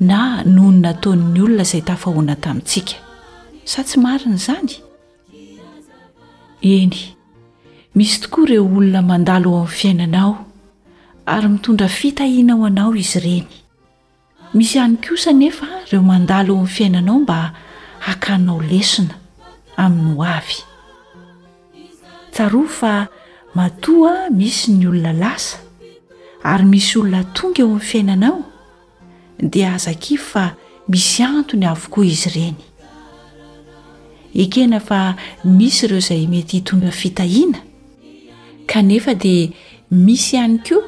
na noho ny nataon'ny olona izay tafahoana tamintsika. Sa tsy marina izany? Eny, misy tokoa ireo olona mandalo ao amin'ny fiainanao, ary mitondra fitahiana ho anao izy ireny. Misy ihany kosa anefa ireo mandalo ao amin'ny fiainanao mba hakanao lesona amin'ny hoavy. Tsarovy fa matoa misy ny olona lasa ary misy olona tonga eo amin'ny fiainanao dia aza kivy fa misy antony avokoa izy ireny. Ekena fa misy ireo izay mety hitondra fitahiana kanefa dia misy ihany koa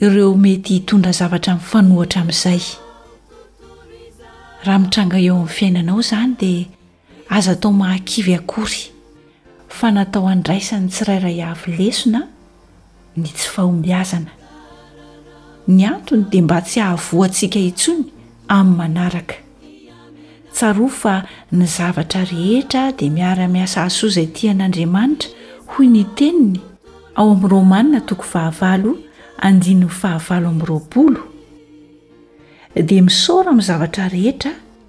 ireo mety hitondra zavatra mifanohitra amin'izay. Raha mitranga eo amin'ny fiainanao izany dia Aza atao mahakivy akory fa natao handraisan'ny tsirairay avy lesona ny tsy fahombiazana. Ny antony dia mba tsy hahavoantsika intsony amin'ny manaraka. Tsarovy fa ny zavatra rehetra dia miara-miasa hahasoa izay tia an'Andriamanitra, hoy ny Teniny ao amin'ny Romana toko fahavalo andininy fahavalo amby roapolo. Dia misaora amin'ny zavatra rehetra.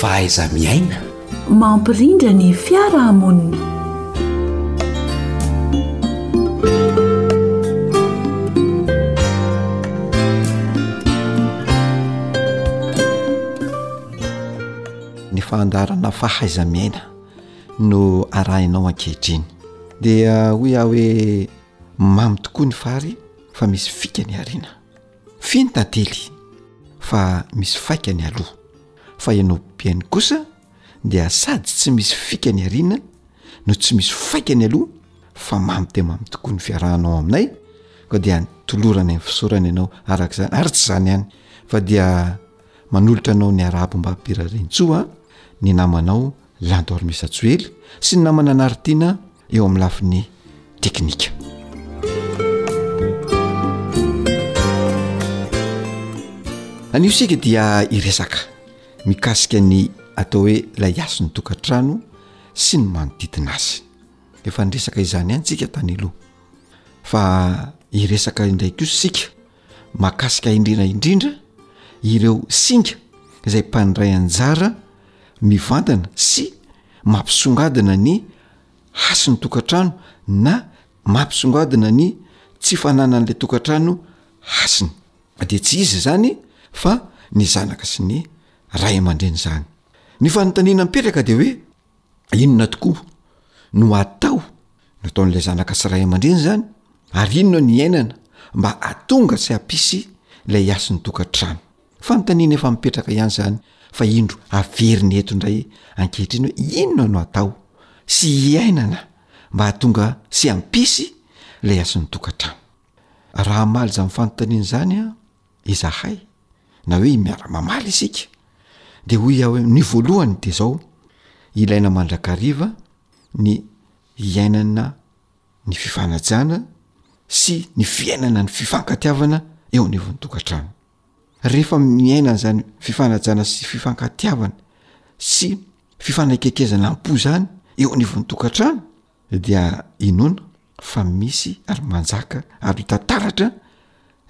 Fahaiza-miaina. Mampirindra ny fiarahamonina. Ny fandaharana fahaiza-miaina. no arahinao ankehitriny dia hoy aho hoe mamy tokoa ny fary fa misy fika ny arina fino tantely fa misy faika ny aloha fa ianao biany kosa dia sady tsy misy fika ny arina no tsy misy faika ny aloha fa mamy te mamy tokoa ny fiarahanao aminay ko dia ny tolorana ny fisaorana ianao araka izany ary tsy izany ihany fa dia manolotra anao ny arabo mba ampirarintsoa ny namanao Lanto Armisajoely sy ny namana anaritiana eo amin'ny lafiny teknika. Anio sika dia iresaka mikasika ny atao hoe lay hasin'ny tokantrano sy ny manodidina azy. Efa niresaka izany ihany tsika tany aloha fa iresaka indray kosa sika mahakasika indrindra indrindra ireo singa izay mpandray anjara mivantana sy mampisongadina ny hasin'ny tokantrano na mampisongadina ny tsy fananan'ilay tokantrano hasiny de tsy izy zany fa ny zanaka sy ny ray aman-dreny zany ny fanontaniana mipetraka de hoe Inona tokoa no hatao nataon'ilay zanaka sy ray aman-dreny zany ary inona no iainana mba hatonga tsy hampisy ilay hasin'ny tokantrano? Fanontaniana efa mipetraka ihany zany fa indro averina eto indray ankehitriny hoe inona no hatao sy iainana mba hatonga tsy hampisy ilay hasin'ny tokantrano? Raha hamaly zany fanontaniana zany aho izahay na hoe i miaramamaly isika de hoy aho hoe ny voalohany de zao ilaina mandrakariva ny hiainana ny fifanajana sy ny fiainana ny fifankatiavana eo anivon'ny tokantrano rehefa miaina an'izany fifanajana sy fifankatiavana sy fifanakekezana am-po zany eo anivon'ny tokantrano dia inoana fa misy ary manjaka ary hita taratra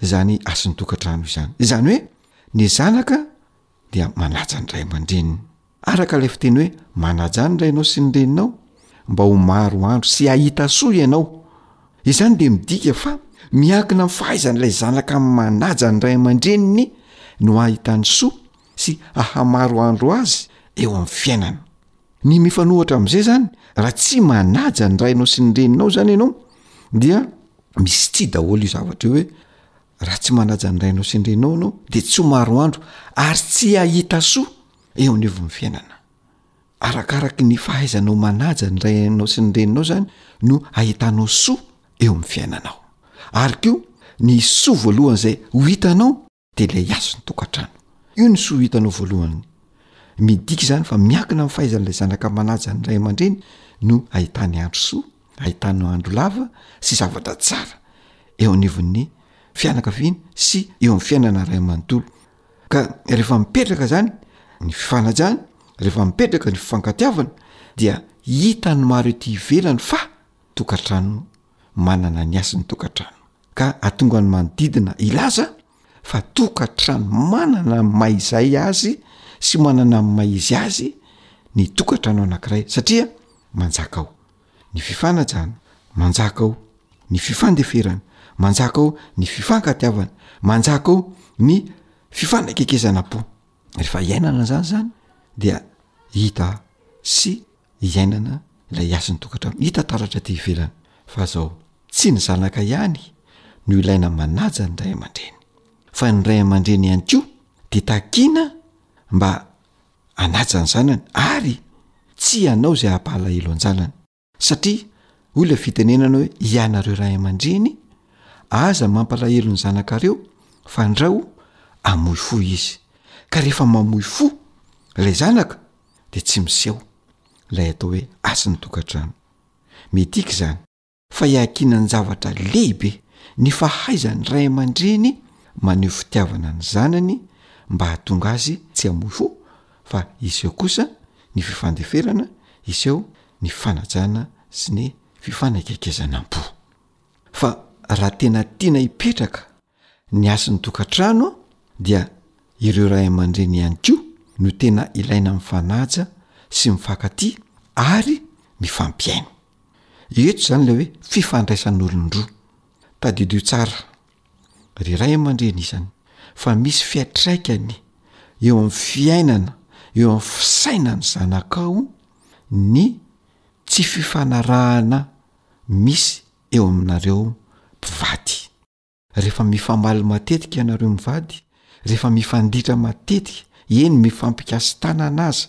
izany hasin-tokantrano izany izany hoe ny zanaka dia manaja ny ray aman-dreniny araka ilay fiteny hoe manaja ny rainao sy ny reninao mba ho maro andro sy hahita soa ianao izany dia midika fa miankina amin'ny fahaizan'ilay zanaka amin'ny manaja ny ray aman-dreniny no hahitany soa sy ahamaro andro azy eo amin'ny fiainana ny mifanohatra am'izay zany raha tsy manaja ny rainao sy ny reninao zany ianao dia misy ty daholo io zavatra io hoe raha tsy manaja ny rainao sy ny reninao anao de tsy ho maro andro ary tsy ahita soa eo an'eo vn'ny fiainana arakaraky ny fahaizanao manaja ny rainao sy ny reninao zany no ahitanao soa eo am'ny fiainanao ary ko ny soa voalohany zay ho hitanao de le hiaso ny tokantrano io ny soa hitanao voalohany midika izany fa miankina amin'ny fahaizan'ilay zanaka manaja ny ray aman-dreny no ahitany andro soa ahitany andro lava sy zavatra tsara eo anivon'ny fianakaviany sy eo amin'ny fiainana ray amanontolo ka rehefa mipetraka zany ny fifanajany rehefa mipetraka ny fifankatiavana dia hitan'ny maro ety ivelany fa tokantrano manana ny asin'ny tokantrano ka atonga ny manodidina hilaza fa tokantrano manana ny maha izay azy sy manana ny maha izy azy ny tokantrano anankiray satria manjaka ao ny fifanajana, manjaka ao ny fifandeferana, manjaka ao ny fifankatiavana, manjaka ao ny fifanakekezana-po. Rehefa iainana an'izany izany dia hita sy. iainana ilay hasin'ny tokantrano, hita taratra aty ivelany fa zao, tsy ny zanaka ihany no ilaina manaja ny ray aman-dreny fa ny ray aman-dreny ihany koa de takiana mba hanaja ny zanany ary tsy hanao zay hampalahelo an-janany satria hoy ilay fitenenana hoe ianareo ray aman-dreny aza mampalahelo ny zanakareo fa ndrao hamoy fo izy ka rehefa mamoy fo ilay zanaka dia tsy miseho ilay atao hoe hasin'ny tokantrano. Midika izany fa iankinan-javatra lehibe ny fahaizan'ny ray aman-dreny maneho fitiavana ny zanany mba hahatonga azy tsy hamoy fo fa hiseho kosa ny fifandeferana, hiseho ny fanajana sy ny fifanekekezanam-po. Fa raha tena tiana hipetraka Ny hasin'ny tokantrano dia ireo ray aman-dreny ihany koa no tena ilaina mifanaja sy mifankatia ary mifampihaino. Eto izany ilay hoe fifandraisan'olon-droa. Tadidio tsara ry ray aman-dreny izany fa misy fiatraikany eo amin'ny fiainana, eo amin'ny fisainan'ny zanakao ny tsy fifanarahana misy eo aminareo mpivady. rehefa mifamaly matetika ianareo mivady rehefa mifanditra matetika eny mifampikasy tanana aza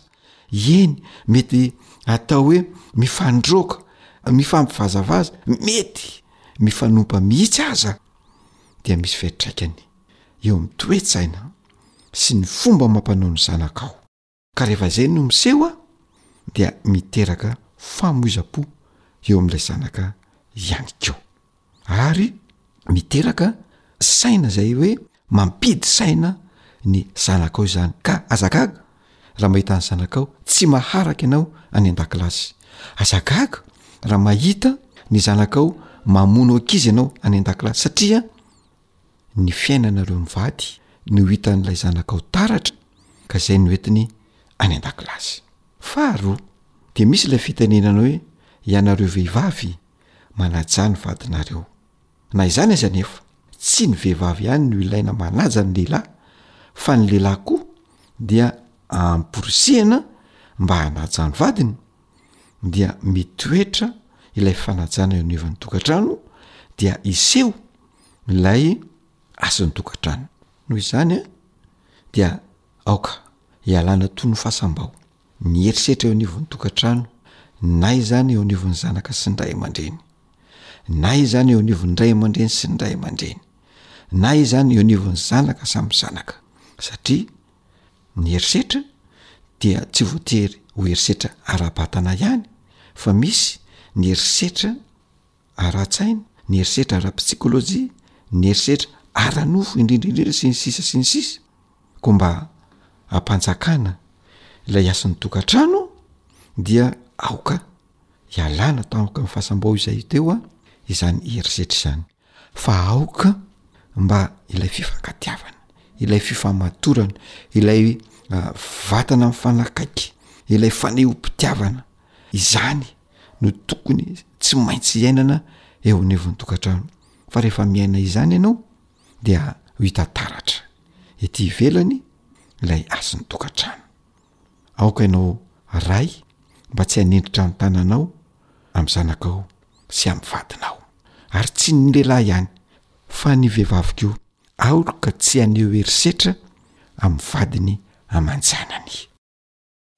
eny mety atao hoe mifandroaka mifampivazavaza mety mifanompa mihitsy aza dia misy fiatraikany eo am'toetsaina sy ny fomba mampanao ny zanaka ao ka rehefa izay no miseho a dia miteraka famoizam-po eo amin'ilay zanaka ihany koa ary miteraka saina izay hoe mampidy saina ny zanakao izany ka azagaga raha mahita ny zanakao tsy maharaka ianao any an-dakilasy azagaga raha mahita ny zanakao mamono ankizy ianao any an-dakilasy satria ny fiainanareo mivady no ho hitan'ilay zanakao taratra ka izay no entiny any an-dakilasy. Faharoa, dia misy ilay fitenenana hoe ianareo vehivavy manajà ny vadinareo. Na izany aza anefa, tsy ny vehivavy ihany no ilaina manaja ny lehilahy fa ny lehilahy koa dia amporisihina mba hanaja ny vadiny, dia mitoetra ilay fanajana eo anivon'ny tokantrano dia hiseho ilay asan'ny tokantrano noho izany a dia aoka ialana toy ny fasam-bao ny herisetra eo anivon'ny tokantrano na izany eo anivon'ny zanaka sy ny ray aman-dreny na izany eo anivon'ny ray aman-dreny sy ny ray aman-dreny na izany eo anivon'ny zanaka samy zanaka satria ny herisetra dia tsy voatery ho herisetra ara-batana ihany fa misy ny herisetra ara-tsaina, ny herisetra ara-psikôlôjia, ny herisetra ara-nofo indrindra indrindra sy ny sisa sy ny sisa koa mba hampanjakana ilay hasin'ny tokantrano dia aoka ialana taoka amin'ny fasam-bao izay teo a izany herisetra izany fa aoka mba ilay fifankatiavana ilay fifamatorana ilay vatana mifanakaiky ilay fanehom-pitiavana izany no tokony tsy maintsy iainana eo anivon'ny tokantrano fa rehefa miaina izany ianao dia ho hita taratra ety ivelany ilay asin'ny tokantrano aoka ianao ray mba tsy hanendritra ny tananao amin'ny zanakao sy amin'ny vadinao ary tsy ny lehilahy ihany fa ny vehivavy koa aoka tsy haneho herisetra amin'ny vadiny aman-janany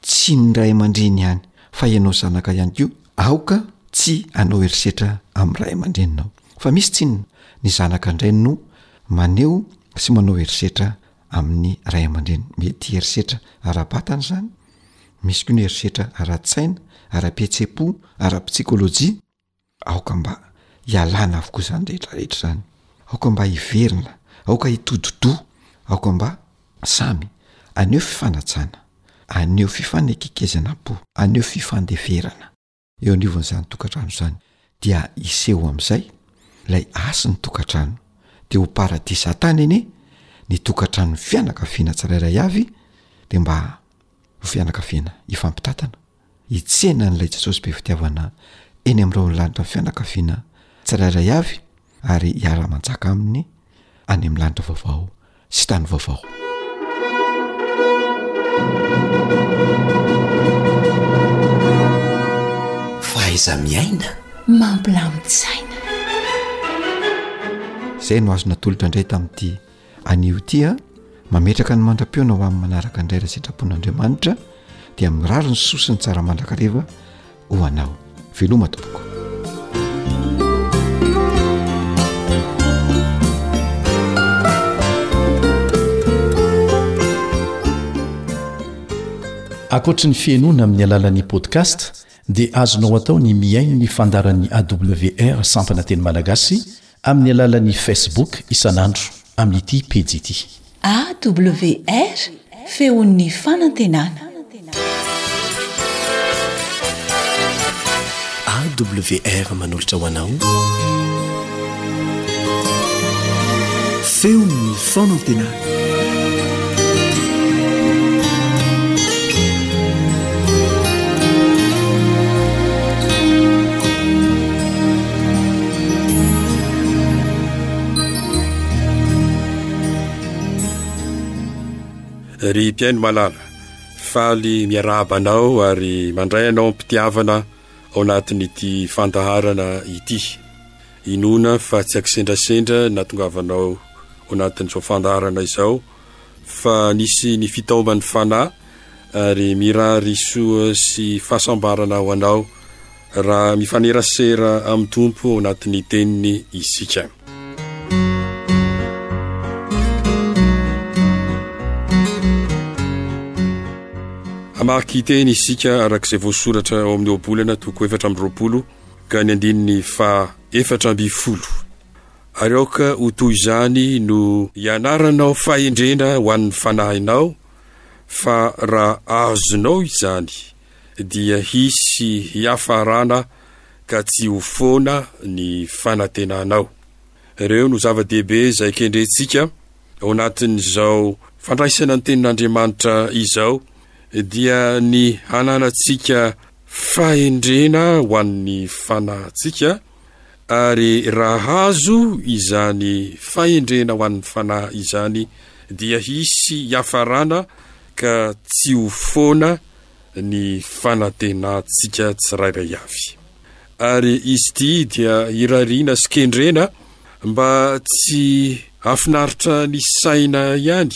Tsy ny ray aman-dreny ihany fa ianao zanaka ihany koa aoka tsy hanao herisetra amin'ny ray aman-dreninao. Fa misy tsinona, ny zanaka indray no maneho sy manao herisetra amin'ny ray aman-dreny. Mety herisetra ara-batana izany, misy koa ny herisetra ara-tsaina, ara-pihetseham-po, ara-psikôlôjia. Aoka mba hialana avokoa izany rehetra rehetra izany. Aoka mba hiverina, aoka hitodi-doha, aoka mba samy haneho fifanajana, haneho fifanekekezanam-po, haneho fifandeferana eo anivon'izany tokantrano izany, dia hiseho amin'izay ilay hasin'ny tokantrano, dia ho paradisa an-tany anie ny tokantranon'ny fianakaviana tsirairay avy, dia mba ho fianakaviana hifampitantana. Hitsena an'ilay Jesosy be fitiavana eny amin'ireo lanitra fianakaviana tsirairay avy ary hiara-manjaka aminy any amin'ny lanitra vaovao sy tany vaovao. Fahaiza miaina mampilamin-tsaina. Izay no azo natolotra indray tamin'ity Anio ity an! Mametraka ny mandra-pihaona ho amin'ny manaraka indray raha sitrapon'Andriamanitra dia mirary ny soa sy ny tsara mandrakariva ho anao. Veloma tompoko. Ankoatry ny fihenoana amin'ny alalan'ny podcast dia azonao atao ny mihaino ny fandaran'ny AWR sampana teny malagasy Amin'ny alalan'ny Facebook isan'andro amin'ity pejy ity. AWR, feon'ny fanantenana. AWR manolotra ho anao feon'ny fanantenana. ry mpiaino malala faly miarahaba anao ary mandray anao am-pitiavana ao anatin'ity fandaharana ity Inoana fa tsy an-kisendrasendra ny nahatongavanao ho anatin'izao fandaharana izao fa nisy ny fitaomban'ny Fanahy ary mirary soa sy fahasambarana ho anao raha mifanerasera amin'ny Tompo ao anatin'ny Teniny isika. Hamaky teny isika araka izay voasoratra ao amin'ny Ohabolana toko efatra amby roapolo. ka ny andininy faha efatra ambin'ny folo, Ary aoka ho toy izany no ianaranao fahendrena ho an'ny fanahinao, fa raha azonao izany, dia hisy hiafarana ka tsy ho foana ny fanantenanao. Ireo no zava-dehibe izay kendrentsika ao anatin'izao fandraisana ny Tenin'Andriamanitra izao, dia ny hananantsika Fahendrena ho an'ny fanahintsika, ary raha hahazo izany fahendrena ho an'ny fanahy izany, dia hisy hiafarana ka tsy ho foana ny fanantenantsika tsirairay avy. Ary izy ity dia irariana sy kendrena mba tsy hahafinaritra ny saina ihany,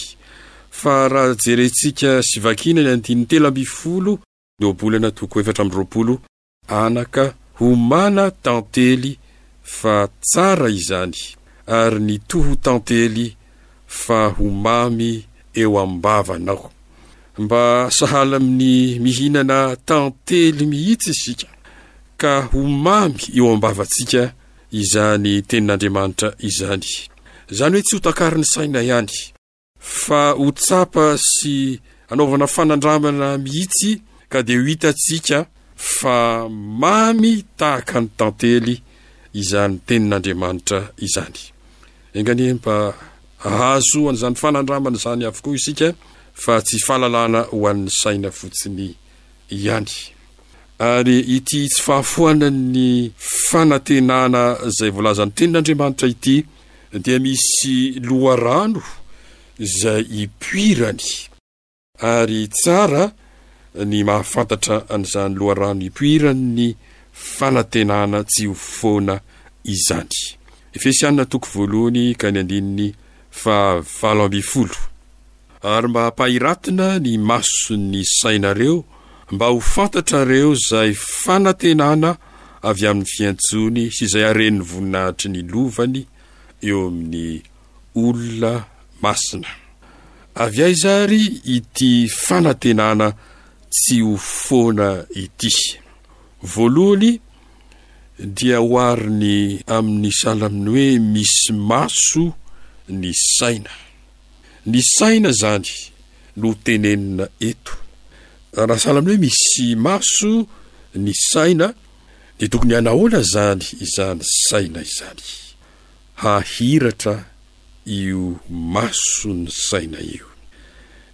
fa raha jerentsika sy vakiana ny andininy telo ambin'ny folo, ny ohabolana toko efatra amby roapolo anaka homana tantely fa tsara izany ary ny toho tantely fa ho mamy eo ambavanao mba sahala amin'ny mihinana tantely mihitsy isika ka ho mamy eo ambavantsika izany tenin'Andriamanitra izany izany hoe tsy ho takarin'ny saina ihany fa ho tsapa sy anaovana fanandramana mihitsy ka dia ho hitantsika fa mamy tahaka ny tantely izany tenin'Andriamanitra izany. Enga anie mba hahazo an'izany fanandramana izany avokoa isika fa tsy fahalalana ho an'ny saina fotsiny ihany. Ary ity tsy fahafoanan'ny fanantenana izay voalazan'ny tenin'Andriamanitra ity dia misy loharano izay ipoirany, ary tsara ny mahafantatra an'izany loharano ipoiran'ny fanantenana tsy ho foana izany. Efesiana toko voalohony ka ny andininy fahavalo ambin'ny folo. Ary mba hampahiratina ny mason'ny sainareo, mba ho fantatrareo izay fanantenana avy amin'ny fiantsoany sy izay haren'ny voninahitry ny lovany eo amin'ny olona masina. Avy aiza àry ity fanantenana tsy ho foana ity? Voalohany, dia ohariny amin'ny salaminy hoe misy maso ny saina. Ny saina zany no tenenina eto. Raha sahala amin'ny hoe misy maso ny saina dia tokony hanahoana zany izany saina izany? Hahiratra io maso ny saina io.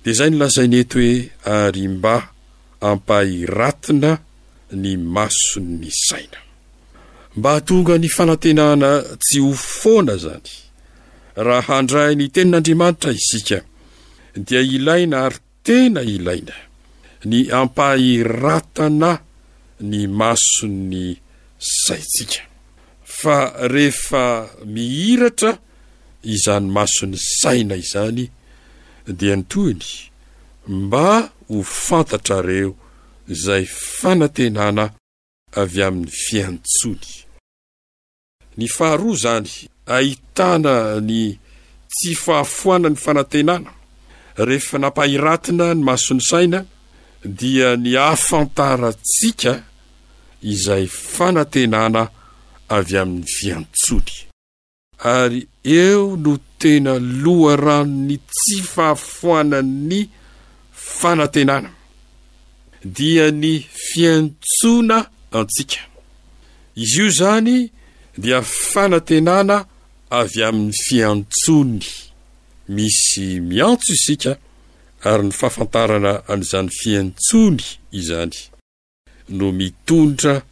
Dia zay no lazainy eto hoe ary mba ampahiratina ny mason'ny saina. Mba hahatonga ny fanantenana tsy ho foana zany. Raha handray ny Tenin'Andriamanitra isika, dia ilaina ary tena ilaina ny hampahiratana ny mason'ny saintsika. Fa rehefa mihiratra izany mason'ny saina izany, dia ny tohiny, mba ho fantatrareo izay fanantenana avy amin'ny fiantsoany. Ny faharoa izany ahitana ny tsy fahafoanan'ny fanantenana, rehefa nampahiratina ny mason'ny saina dia ny hahafantarantsika izay fanantenana avy amin'ny fiantsoany. Ary eo no tena loharanon'ny tsy fahafoanan'ny fanantenana, dia ny fiantsoana antsika. Izy io izany dia fanantenana avy amin'ny fiantsoany. Misy miantso isika ary ny fahafantarana an'izany fiantsoany izany no mitondra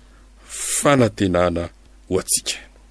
fanantenana ho antsika.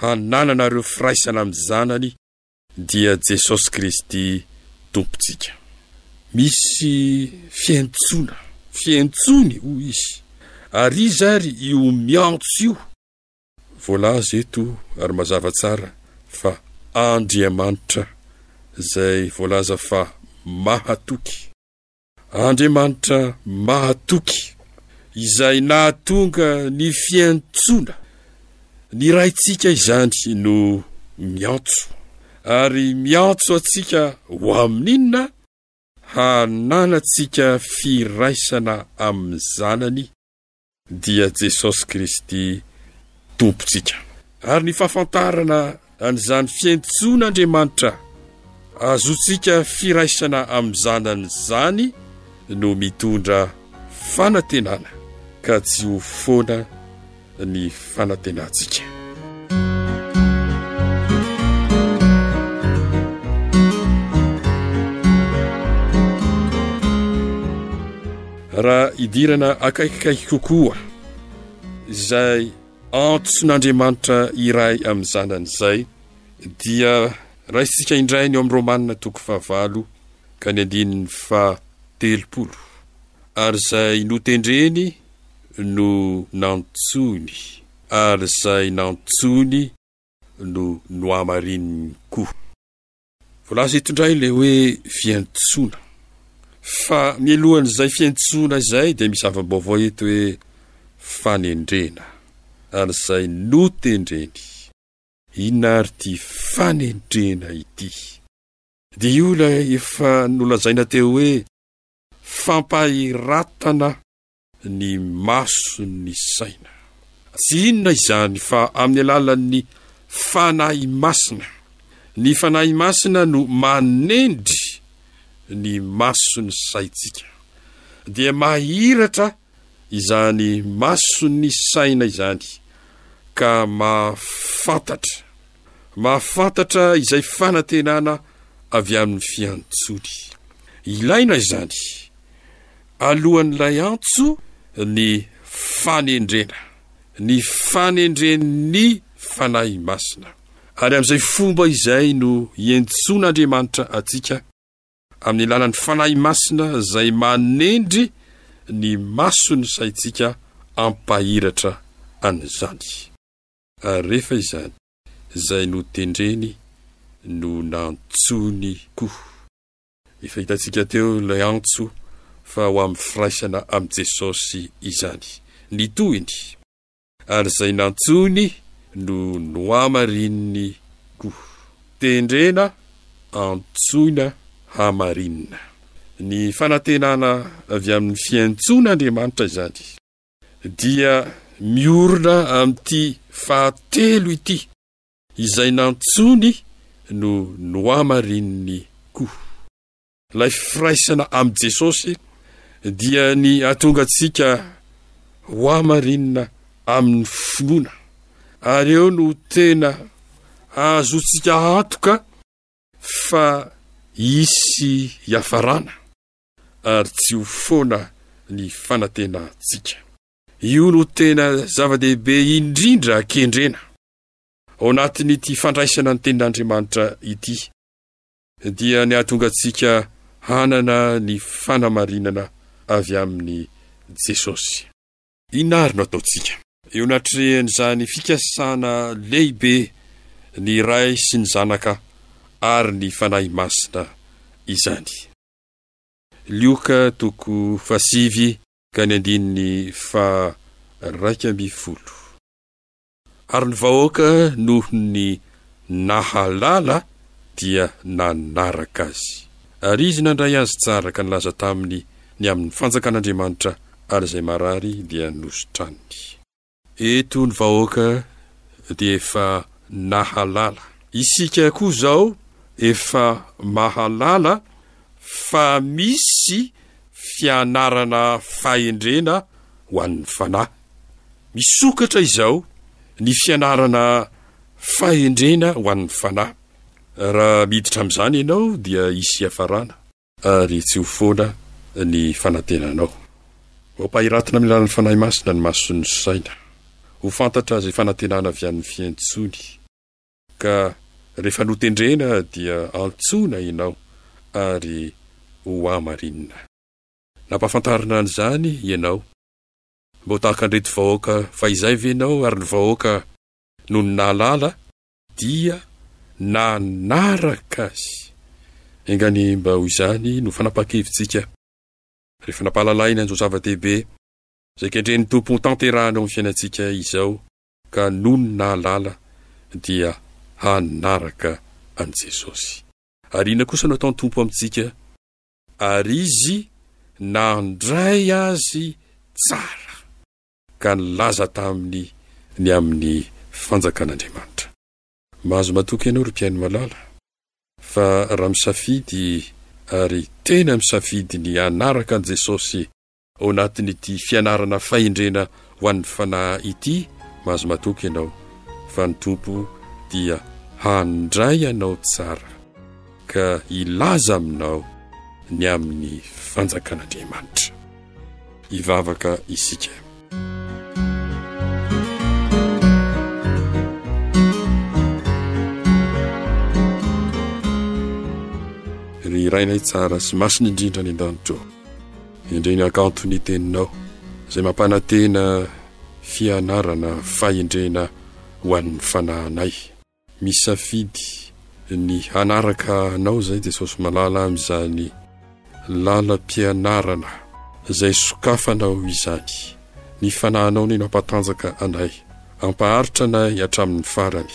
hananana ireo firaisana amin'ny Zanany dia Jesosy Kristy Tompontsika. Misy fiantsoana, fiantsony, hoy Izy, ary iza ary io miantso io? Voalaza eto ary mazava tsara fa Andriamanitra, izay voalaza fa mahatoky. Andriamanitra mahatoky, izay nahatonga ny fiantsoana ny Raintsika izany no miantso. Ary miantso antsika ho amin'inona? Hananantsika firaisana amin'ny Zanany dia Jesosy Kristy Tompontsika. Ary ny fahafantarana an'izany fiantsoan'Andriamanitra azontsika firaisana amin'ny Zanany izany no mitondra fanantenana ka tsy ho foana ny fanantenantsika. Raha hidirana akaikikaiky kokoa izay antson'Andriamanitra iray amin'ny Zanany izay dia raisintsika indray ny ao amin'ny Romana toko fahavalo ka ny andininy fahatelopolo ary izay notendreny no nantsoiny ary izay nantsoiny no nohamarininy koa. Voalaza eto indray ilay hoe fiantsoana. Fa mialohan'izay fiantsoana izay dia misy zava-baovao eto hoe fanendrena ary izay notendreny. Inona ary ity fanendrena ity? Dia io ilay efa nolazaina teo hoe fampahiratana ny mason'ny saina. Tsy inona izany fa amin'ny alalan'ny Fanahy Masina. Ny Fanahy Masina no manendry ny mason'ny saintsika. Dia mahiratra izany mason'ny saina izany ka mahafantatra, mahafantatra izay fanantenana avy amin'ny fiantsony. Ilaina izany. Alohan'ilay antso ny fanendrena, ny fanendren'ny Fanahy Masina. Ary amin'izay fomba izay no iantsoan'Andriamanitra antsika, amin'ny alalan'ny Fanahy Masina izay manendry ny mason'ny saintsika hampahiratra an'izany. Ary rehefa izany, izay notendreny no nantsoiny koa. Efa hitantsika teo ilay antso fa ho amin'ny firaisana amin'i Jesosy izany. Ny tohiny, Ary izay nantsoiny no nohamarininy koa. Tendrena, antsoina hamarinina. Ny fanantenana avy amin'ny fiantsoan'Andriamanitra izany dia miorina amin'ity fahatelo ity. Izay nantsony no nohamarininy koa. Ilay firaisana amin'i Jesosy dia ny hahatonga antsika hohamarinina amin'ny finoana, ary eo no tena hahazoantsika antoka fa hisy hiafarana ary tsy ho foana ny fanantenantsika. Io no tena zava-dehibe indrindra kendrena. Ao anatin'ity fandraisana ny Tenin'Andriamanitra ity dia ny hahatonga antsika hanana ny fanamarinana avy amin'i Jesosy. Inona àry no ataontsika? Eo anatrehan'izany fikasana lehibe ny Ray sy ny Zanaka ary ny Fanahy Masina izany. Lioka toko fahasivy ka ny andininy faha iraika ambin'ny folo. Ary ny vahoaka noho ny nahalala dia nanaraka azy. Ary izy nandray azy tsara ka nilaza taminy ny amin' ny fanjakan'Andriamanitra, ary izay marary dia nositraniny. Eto ny vahoaka dia efa nahalala. Isika koa izao efa mahalala fa misy fianarana fahendrena ho an'ny fanahy. Misokatra izao ny fianarana fahendrena ho an'ny fanahy. Raha miditra amin'izany ianao dia hisy hiafarana. Ary tsy ho foana ny fanantenanao. Hompahiratina amin'ny alalan'ny Fanahy Masina ny mason'ny saina. Ho fantatra izay fanantenana avy amin'ny fiantsoany. Ka rehefa notendrena dia antsoina ianao ary hohamarinina. Nampahafantarina an'izany ianao. Mbo tahaka andreto vahoaka fahizay ve ianao ary ny vahoaka nony nahalala dia nanaraka azy? Enga anie mba ho izany no fanapahan-kevitsika rehefa nampahalalahina an'izao zava-dehibe izay kendren'ny Tompo ho tanterahina ao amin'ny fiainantsika izao ka nony nahalala dia hanaraka an'i Jesosy. Ary inona kosa no ataon'ny Tompo amintsika? Ary izy nandray azy tsara, ka nilaza taminy ny amin'ny fanjakan'Andriamanitra. Mahazo matoky ianao, ry mpihaino malala, fa raha misafidy ary tena misafidy ny hanaraka an'i Jesosy Ao anatin'ity fianarana fahendrena ho an'ny fanahy ity, mahazo matoky ianao fa ny Tompo dia handray anao tsara ka hilaza aminao ny amin'ny fanjakan'Andriamanitra. Hivavaka isika. Ry Rainay tsara sy masina indrindra any an-danitra ô. Indray ny hakanton'ny teninao izay mampanantena fianarana fahendrena ho an'ny fanahinay. Misafidy ny hanaraka Anao izahay Jesosy Malala amin'izany lalam-pianarana izay sokafanao izany. Ny Fanahinao no nampatanjaka anay, hampaharitra anay hatramin'ny farany.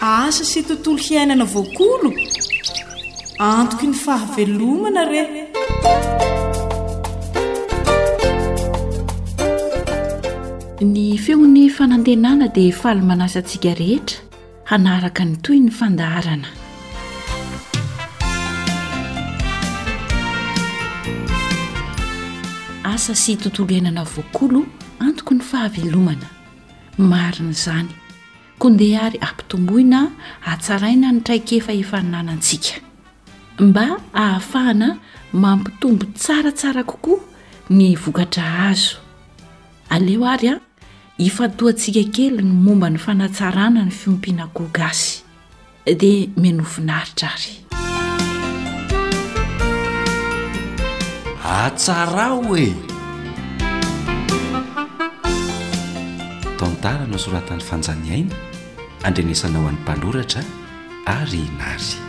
asa sy tontolo hiainana voakolo antoky ny fahavelomana re ny feon'ny fanantenana dia faly manasa antsika rehetra hanaraka ny toy ny fandaharana asa sy tontolo iainana voakolo antoko ny fahavelomana marina izany koa ndeha ary ampitomboina hatsaraina ny traikefa efa nanantsika mba hahafahana mampitombo tsaratsara kokoa ny vokatra azo aleo ary a Ifantohantsika kely ny momba ny fanatsarana ny fiompiana goa gasy, dia mihainoa finaritra ary. Atsarao e! Tantara nosoratan'i Fanjaniaina, andrenesana ho an'ny mpanoratra. ary nazy.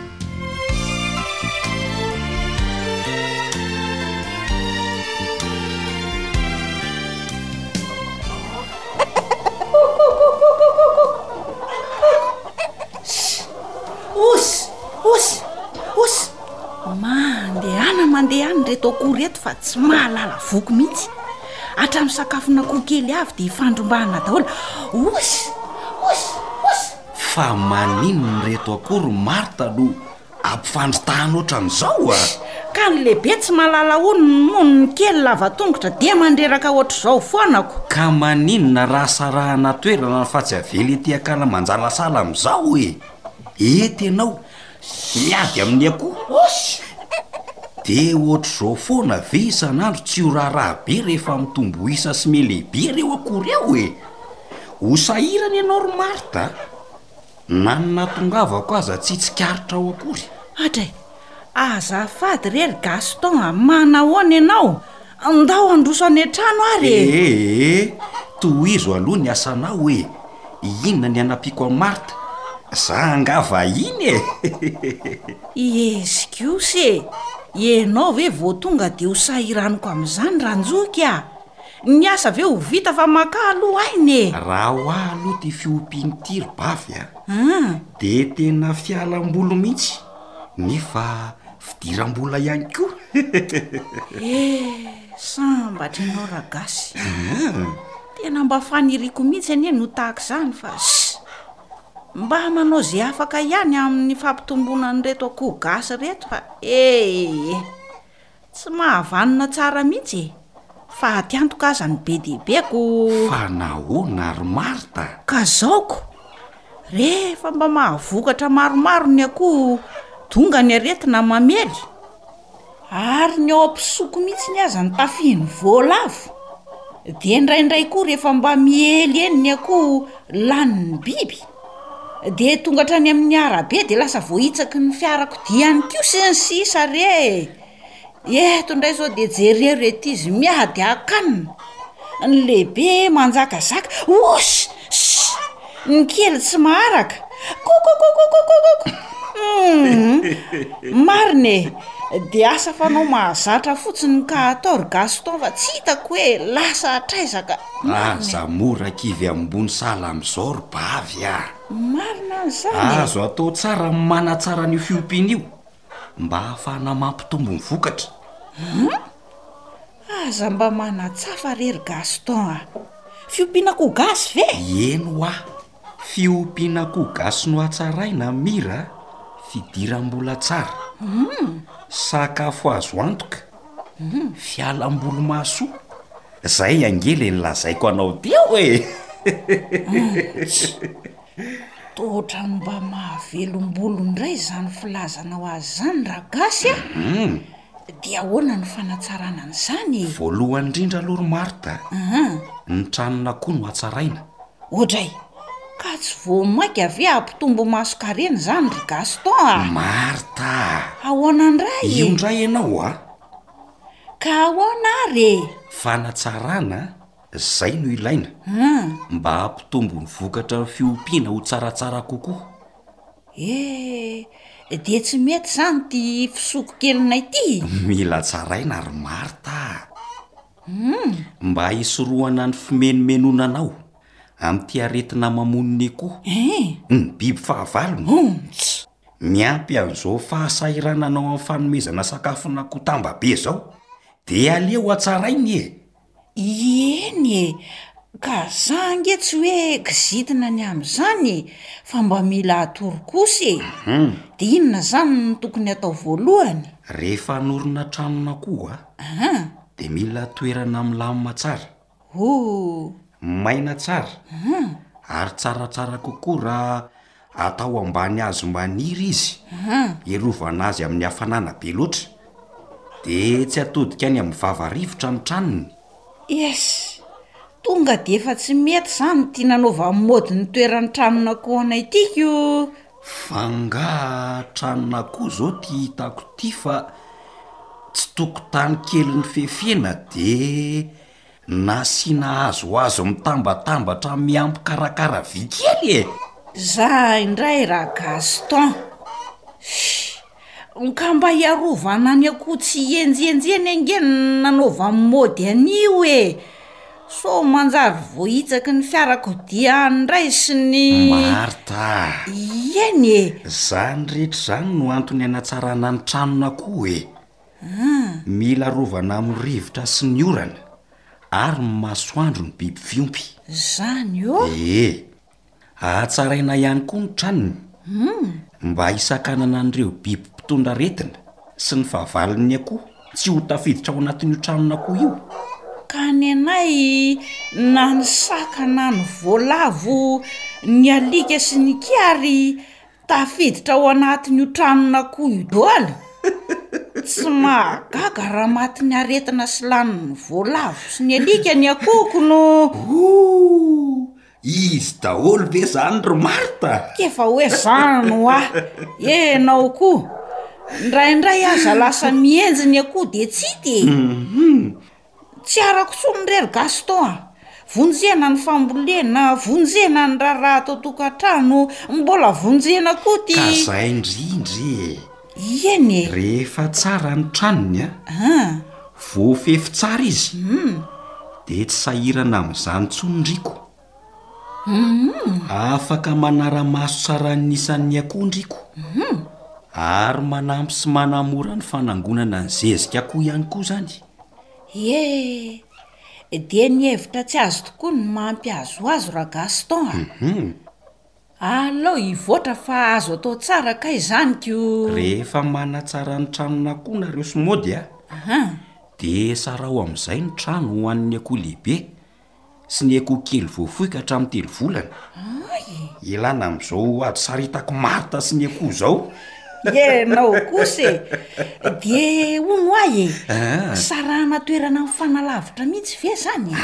ireto akoho reto fa tsy mahalala voky mihitsy hatramin'ny sakafona koa kely avy dia ifandrombahana daholo osy osy osy Fa maninona ireto akory Martha no ampifandritahan otran'izao a! Ka ny lehibe tsy mahalala hono noho ny kely lava tongotra dia mandreraka otr'izao foana ko! Ka maninona raha sarahana toerana fa tsy avela ety Akalamanjalasala amizao e! Ety ianao. Miady amin'ny akoho? De ohatr'izao foana ve isan'andro tsy ho raharaha be rehefa mitombo isa sy mele be ireo akoho ireo e? Ho sahirana ianao ry Marthe a! Na ny natongavako aza tsy tsikaritra ao akory. Adray! Azafady re ry Gaston a! Manahoana ianao? Andao handroso any an-trano ary e! Ee ee, tohizo aloha ny asanao e! Inona ny hanampiako an'i Marthe? Za angaha vahiny e! Ieziko osa e! Ianao ve vao tonga dia ho sahiraniko amin'izany Ranjoky a! Ny asa ve ho vita fa makà aloha aina e! Raha ho ahy aloha ity fiompiana ity ry Bavy a! An? Dia tena fialam-boly mihitsy! nefa fidiram-bola ihany koa Eh, sambatra ianao Ragasy. Tena mba faniriako mihitsy anie ny ho tahaka izany fa ss! Mba manao izay afaka ihany amin'ny fampitomboana an'ireto akoho gasy ireto fa eh! Tsy mahavanona tsara mihitsy e! Fa aty antoka aza ny be dia be ko! Fa nahoana ary Martha? Ka zao ko! Rehefa mba mahavokatra maromaro ny akoho donga ny aretina mamely! Ary ny ao am-pisoko mihitsiny aza ny tafihin'ny voalavo! Dia indraindray koa rehefa mba miely eny ny akoho lanin'ny biby! dia tonga hatrany amin'ny arabe dia lasa voahitsaky ny fiarakodia ihany koa sy ny sisa re eh, eto indray zao dia jereo re ty izy miady hakanina, ny lehibe manjakazaka ossy ssy, ny kely tsy maharaka kokokokokokokoko humm marina e, dia asa fanao mahazatra fotsiny ka atao ry gaston fa tsy hitako hoe lasa hatraiza ka. Aza mora kivy ambony sahala amin'izao ry bavy a! Marina an'izany e! Azo atao tsara ny manatsara an'io fiompiana io mba hahafahana mampitombo ny vokatra. Hum! Aza mba manatsafa re ry Gaston a! Fiompiana akoho gasy ve? Eny hoa! Fiompiana akoho gasy nohatsaraina, mira a! Fidiram-bola tsara, sakafo azo antoka, fialam-bolo-mahasoa. Zay ange le nolazaiko anao teo e! Totrany mba mahavelom-bolo indray izany filazanao azy izany, Ragasy a! Dia ahoana no fanatsarana an'izany e? Voalohany indrindra aloha ry Martha a, ny tranona koa no hatsaraina. Oadray! Ka tsy vao mainka ve hampitombo masonkarena izany ry Gaston a! Martha a! Ahoana indray e? Io indray ianao a! Ka ahoana ary e? Fanatsarana, izay no ilaina, mba hampitombo ny vokatran'ny fiompiana ho tsaratsara kokoa. Eh! Dia tsy mety izany ity fisoko kelinay ity? Mila tsaraina ry Martha a! Hum! Mba hisorohana ny fimenomenonanao amin'ity aretina mamono ny akoho Eh! ny biby fahavalony, Humpts! miampy an'izao fahasahirananao amin'ny fanomezana sakafon'akoho tambabe izao, dia aleo hatsaraina e! Ieny e! Ka za ange tsy hoe kizitina ny amin'izany e! Fa mba mila atoro kosa e! Dia inona izany no tokony atao voalohany? Rehefa hanorina tranon'akoho a! Dia mila toerana milamina tsara. Ho. Maina tsara. Ary tsaratsara kokoa raha Atao ambany hazo maniry izy, hiarovana azy amin'ny hafanana be loatra, dia tsy atodika any amin'ny vava rivotra ny tranony. Yes! Tonga dia efa tsy mety izany ity nanaovan'i Mody ny toeran'ny tranon'akoho anay ity ko! F'angaha tranon'akoho izao ity hitako ity fa tsy tokotany kelin'ny fefena dia Nasiana hazohazo mitambatambatra miampikarakara vy kely e! Za indray ra Gaston. Fy, ka mba hiarovana ny akoho tsy hienjienjihana ange no nanaovany mody an'io e! Sao manjary voahitsaky ny fiarakodia any indray sy ny. Martha a! Ieny e! Zany rehetra zany no antony hanatsarana ny tranon'akoho e! Ah! Mila arovana amin'ny rivotra sy ny orana ary ny masoandro ny biby fiompy. Izany ô? Ee. Ahatsaraina ihany koa ny tranony Hum. mba hisakanana an'ireo biby mpitondra aretina sy ny fahavalon'ny akoho tsy ho tafiditra ao anatin'io tranon'akoho io. Ka nenay na ny saka na ny voalavo, ny alika sy ny kiary. Tafiditra ao anatin'io tranon'akoho io doala? Tsy mahagaga raha matin'ny aretina sy lanin'ny voalavo sy ny alika ny akohoko no. Ooh! Izy daholo ve zany ry Martha a! K'efa hoe zany hoa! Enao koa! Ndraindray aza lasa mihenjy ny akoho de tsy hita e! Hum! Tsy arako tsony re ry Gaston a! Vonjena ny fambolena, vonjena ny raharaha ato an-tokantrano, mbola vonjena koa ity. Ka zay ndry ndry e! Iany e! Rehefa tsara ny tranony a, voafefy tsara izy, dia tsy sahirana amin'izany tsony ndry ko. Afaka manara-maso tsara ny isan'ny akondriko, ary manampy sy manamora ny fanangonana ny zezika akoho ihany koa izany. Ye, dia ny hevitra tsy azo tokoa ny mampihazohazo ra Gaston a! Aleo hivoatra fa azo atao tsara kay izany ko! Rehefa manatsara ny tranon'akoho nareo sy mody a, dia saraho amin'izay ny trano ho an'ny akoho lehibe sy ny akoho kely voafoika hatramin'ny telo volana. Elana amin'izao ady sary hitako Martha sy ny akoho izao. Ianao kosa e! Dia hono ho ahy e, sarahana toerana mifanalavitra mihitsy ve izany e?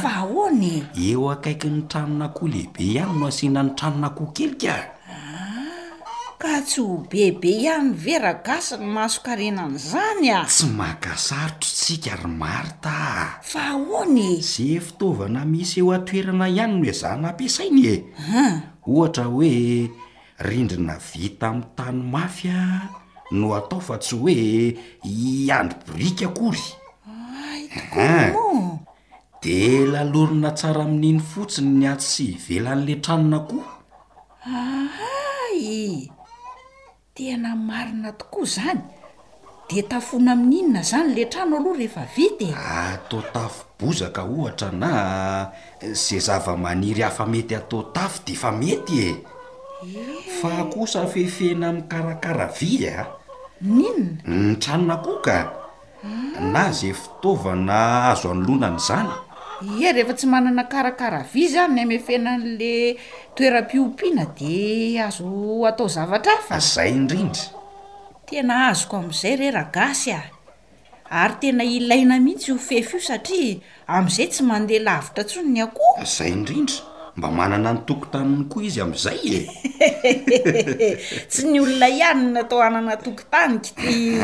Fa ahoana e? Eo akaikin'ny tranon'akoho lehibe ihany no asiana ny tranon'akoho kely ka! Aa! ka tsy ho be be ihany ve ragasy ny mason-karena an'izany a! Tsy maka sarotra isika ry Martha a! Fa ahoana e? Ze fitaovana misy eo an-toerana ihany no ezahana ampiasaina e! An! Ohatra hoe rindrina vita amin'ny tany mafy a no atao fa tsy hoe hiandry biriky akory! Hay tokoa moa! Dia lalorina tsara amin'iny fotsiny ny atsy sy ivelan'ilay tranona koa! Ahay! Tena marina tokoa zany! De tafoina amin'inona zany le trano aloha rehefa vita e? Atao tafo bozaka ohatra na ze zava-maniry hafa mety atao tafo de efa mety e! Fa kosa fefena mikarakara vy a! N'inona? Ny tranon'akoho ka! Na izay fitaovana azo anolonana izany. Ie, rehefa tsy manana karakara vy izany ny hamefena an'ilay toeram-piompiana dia azo atao zavatra hafa. Izay indrindra. Tena azoko amin'izay re Ragasy a! Ary tena ilaina mihitsy io fefy io satria. Amizay tsy mandeha lavitra tsony ny akoho. Zay indrindra, mba manana ny tokotaniny koa izy amizay e! Tsy ny olona ihany no natao hanana tokotany k'ity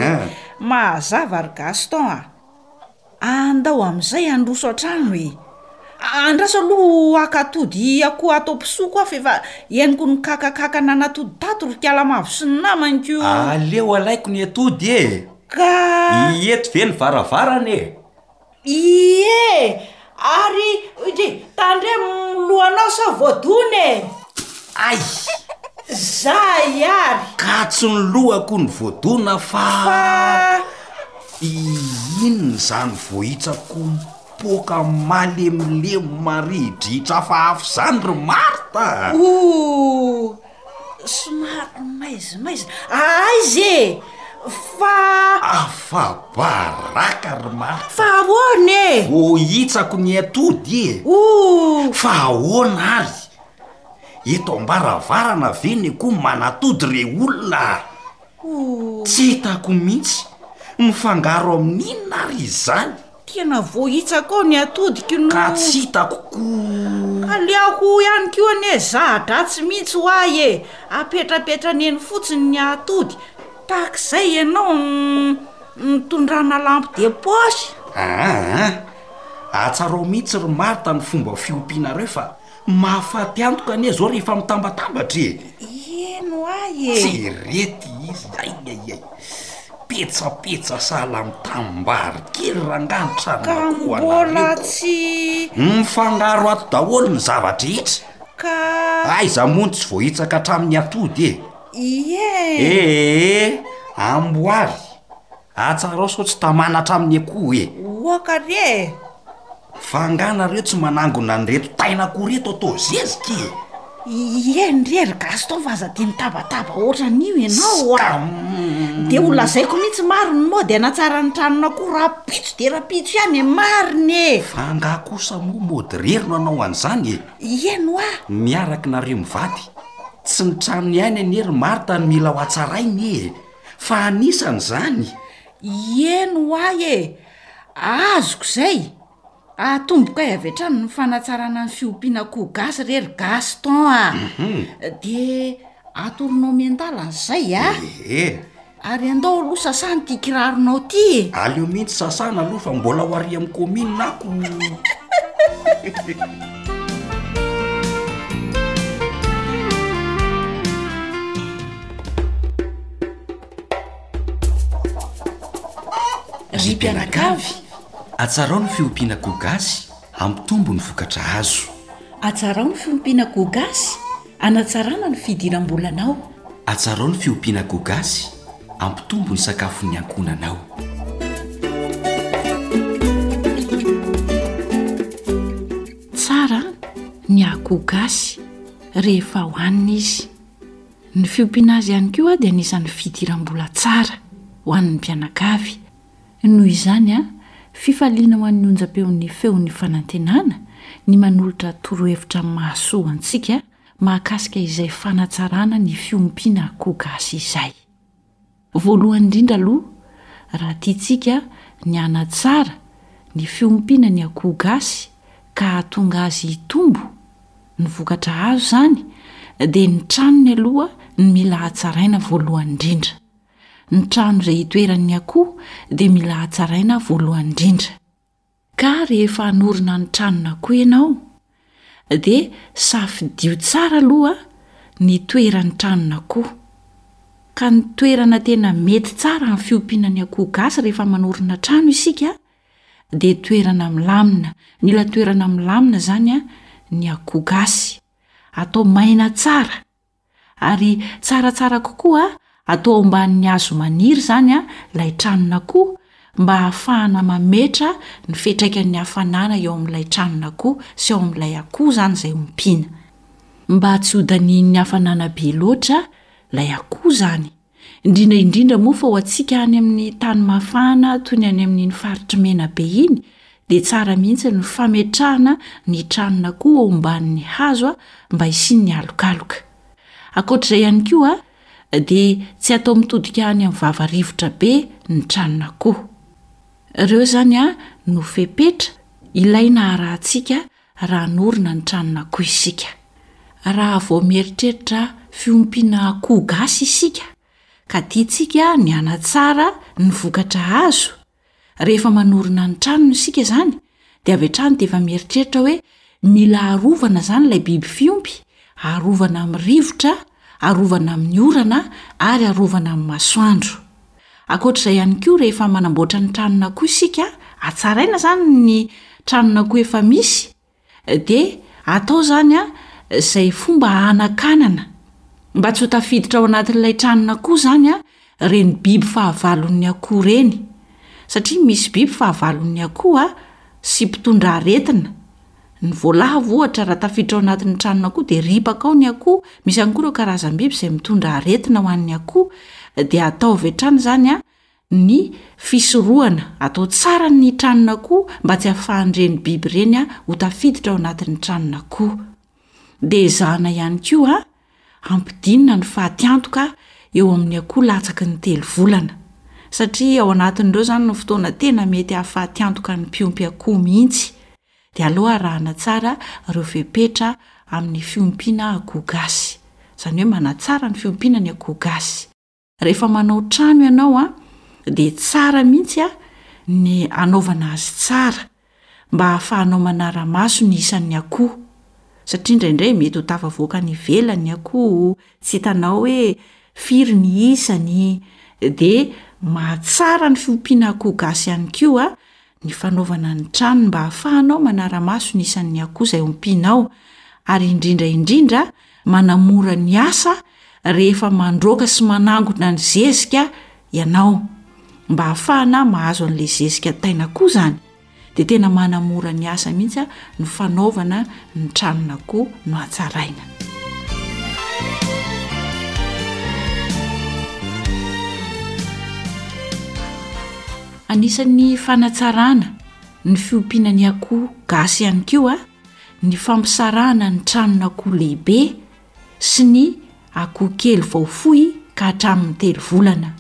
mahazava ry Gaston a! Andao amizay handroso antrano e! Andraso aloha haka atody akoho hatao pisoko aho f'efa henoko nikakakaka nanatody tato ry Kalamavo sy ny namany ko! Aleo alaiko ny atody e! Ka. Eto ve ny varavarana e! Ie! Ary ndry tandremo ny lohanao sao voadona e! Ay! Zay ary! Ka tsy ny lohako no voadona fa. Fa. I inona izany voahitsako mipoaka malemilemy marihidrihitra hafahafa izany ry Martha a! Ooh! somary maizimaizina, aiza e! fa. Afa-baraka ry Marc. Fa ahoana e! Voahitsako ny atody e! Oh! Fa ahoana ary? Eto am-baravarana ve ny akoho manatody re olona? Oh! Tsy hitako mihitsy, mifangaro amin'inona ary izany? Tena voahitsaka ao ny atodiko no. Ka tsy hitako koa. Aleoko ihany koa anie za-dratsy mihitsy ho ahy e! Apetrapetran' eny fotsiny ny atody, tahaka izay ianao nitondrana lampe de poche. Aa! Atsarao mihitsy ry Martha ny fomba fiompianareo fa. Mahafatiantoka anie zao rehefa mitambatambatra e! Heno ahy e! Tsy rety izy, aiaiay! Petsapetsa sahala amin'ny tanimbary kely rangaha ny tranon'akoho anareo. Ka mbola tsy. Mifangaro ato daholo ny zava-drehetra. Ka. Aiza moa no tsy voahitsaka hatramin'ny atody e! Ie! Ee! Amboary! Atsarao sao tsy tamana hatramin'ny akoho e! Oak ary e! Fa angaha nareo tsy manangona an'ireto tain'akoho ireto atao zezika e! Ieny re ry Gaston fa aza dia mitabataba ohatran'io ianao a! Dia ho lazaiko mihitsy maro ny mody hanatsara ny tranon'akoho, rahampitso dia rahampitso ihany e! Marina e! Fa angaha kosa moa mody irery no hanao an'izany e! Ieny hoa! Miaraka nareo mivady! Tsy ny trano ihany anie ry Martha no mila hohatsaraina e! fa anisany izany. Ie no ahy e! Azoko izay! Atomboka avy hatrany ny fanatsarana ny fiompiana akoho gasy re ry Gaston a! Dia atoronao mental an'izay a! Ee! Ary andao aloha sasana ity kiraronao ity e! Aleo mihitsy sasana aloha fa mbola ho ary amin'ny commune ako! Ry mpianakavy, atsarao ny fiompiana akoho gasy hampitombo ny vokatra azo. Atsarao ny fiompiana akoho gasy hanatsarana ny fidiram-bolanao. Atsarao ny fiompiana akoho gasy hampitombo ny sakafon'ny ankohonanao. Tsara ny akoho gasy rehefa hohanina izy. Ny fiompiana azy ihany koa dia anisan'ny fidiram-bola tsara ho an'ny mpianakavy. Noho izany, fifaliana ho an'ny onjam-peon'ny Feon'ny Fanantenana ny manolotra torohevitra mahasoa antsika mahakasika izay fanatsarana ny fiompiana akoho gasy izay. Voalohany indrindra aloha, raha tiantsika ny hanatsara ny fiompiana ny akoho gasy ka hahatonga azy hitombo, ny vokatra azo izany, dia ny tranony aloha no mila hatsaraina voalohany indrindra. Ny trano izay itoeran'ny akoho dia mila hatsaraina voalohany indrindra. Ka rehefa hanorina ny tranona koa ianao dia safidio tsara aloha ny toeran'ny tranon'akoho. Ka ny toerana tena mety tsara amin'ny fiompiana ny akoho gasy rehefa manorina trano isika dia toerana milamina, mila toerana milamina izany ny akoho gasy, atao maina tsara. Ary tsaratsara kokoa atao ambanin'ny hazo maniry izany ilay tranon'akoho mba hahafahana mametra ny fiatraikan'ny hafanana eo amin'ilay tranon'akoho sy ao amin'ilay akoho izany izay ompiana. Mba tsy hodanihin'ny hafanana be loatra ilay akoho izany. indrindra indrindra moa fa ho antsika any amin'ny tany mafana toy ny any amin'iny faritry Menabe iny dia tsara mihitsy ny fametrahana ny tranona koa eo omban'ny hazo mba hisian'ny alokaloka. Ankoatr'izay ihany koa dia tsy atao mitodika any amin'ny vava rivotra be ny tranona koa. Ireo izany no fepetra ilaina harahantsika raha hanorina ny tranon'akoho isika. Raha vao mieritreritra fiompiana akoho gasy isika, ka tiantsika ny hanatsara ny vokatra azo, rehefa manorina ny tranony isika izany, dia avy hatrany dia efa mieritreritra hoe mila arovana izany ilay biby fiompy, arovana amin'ny rivotra, arovana amin'ny orana ary arovana amin'ny masoandro. Ankoatra izay ihany koa, rehefa manamboatra ny tranon'akoho isika, hatsaraina izany ny tranon'akoho efa misy, dia atao izany izay fomba hanakanana mba tsy ho tafiditra ao anatin'ilay tranon'akoho izany ireny biby fahavalon'ny akoho ireny, satria misy biby fahavalon'ny akoho sy mpitondra aretina. Ny voalavo, ohatra, raha tafiditra ao anatin'ny tranon'ny akoho dia ripaka ao ny akoho, misy ihany koa ireo karazam-biby izay mitondra aretina ho an'ny akoho, dia ataovy hatrany izany ny fisorohana, atao tsara ny tranon'akoho mba tsy ahafahan'ireny biby ireny ho tafiditra ao anatin'ny tranon'akoho. Dia ezahana ihany koa Hampidinina ny fatiantoka eo amin'ny akoho latsaky ny telo volana, satria ao anatin'ireo izany no fotoana tena mety hahafaty antoka ny mpiompy akoho mihitsy, dia aleo arahana tsara ireo fepetra amin'ny fiompiana akoho gasy, izany hoe manatsara ny fiompiana ny akoho gasy. Rehefa manao trano ianao a, dia tsara mihitsy a ny anaovana azy tsara mba hahafahanao manara-maso ny isan'ny akoho, satria indraindray mety ho tafavoaka any ivelany ny akoho, tsy hitanao hoe firy ny isany, dia mahatsara ny fiompiana akoho gasy ihany koa a. ny fanaovana ny tranony mba hahafahanao manara-maso ny isan'ny akoho izay ompianao, ary indrindra indrindra manamora ny asa rehefa mandroaka sy manangona ny zezika ianao. Mba hahafahana mahazo an'ilay zezika tain'akoho izany, dia tena manamora ny asa mihitsy ny fanaovana ny tranon'akoho nohatsaraina. Anisan'ny fanatsarana ny fiompiana ny akoho gasy ihany koa ny fampisarahana ny tranon'akoho lehibe sy ny akoho kely vao foy ka hatramin'ny telo volana.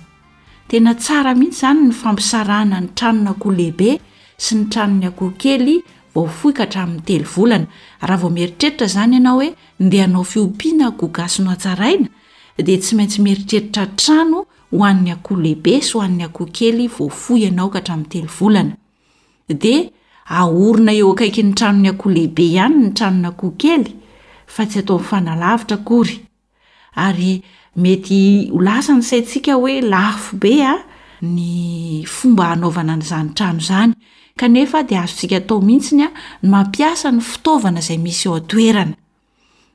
Tena tsara mihitsy izany ny fampisarahana ny tranon'akoho lehibe sy ny tranon'ny akoho kely vao foy ka hatramin'ny telo volana. Raha vao mieritreritra izany ianao hoe ndeha hanao fiompiana akoho gasy nohatsaraina dia tsy maintsy mieritreritra trano ho an'ny akoho lehibe sy ho an'ny akoho kely vao foy ianao ka hatramin'ny telo volana, dia ahorona eo akaikin'ny tranon'ny akoho lehibe ihany ny tranon'akoho kely fa tsy atao mifanalavitra akory, ary mety ho lasa ny saintsika hoe lafo be a, ny fomba hanaovana an'izany trano izany, kanefa dia azontsika atao mihitsy ny a, ny mampiasa ny fitaovana izay misy eo an-toerana.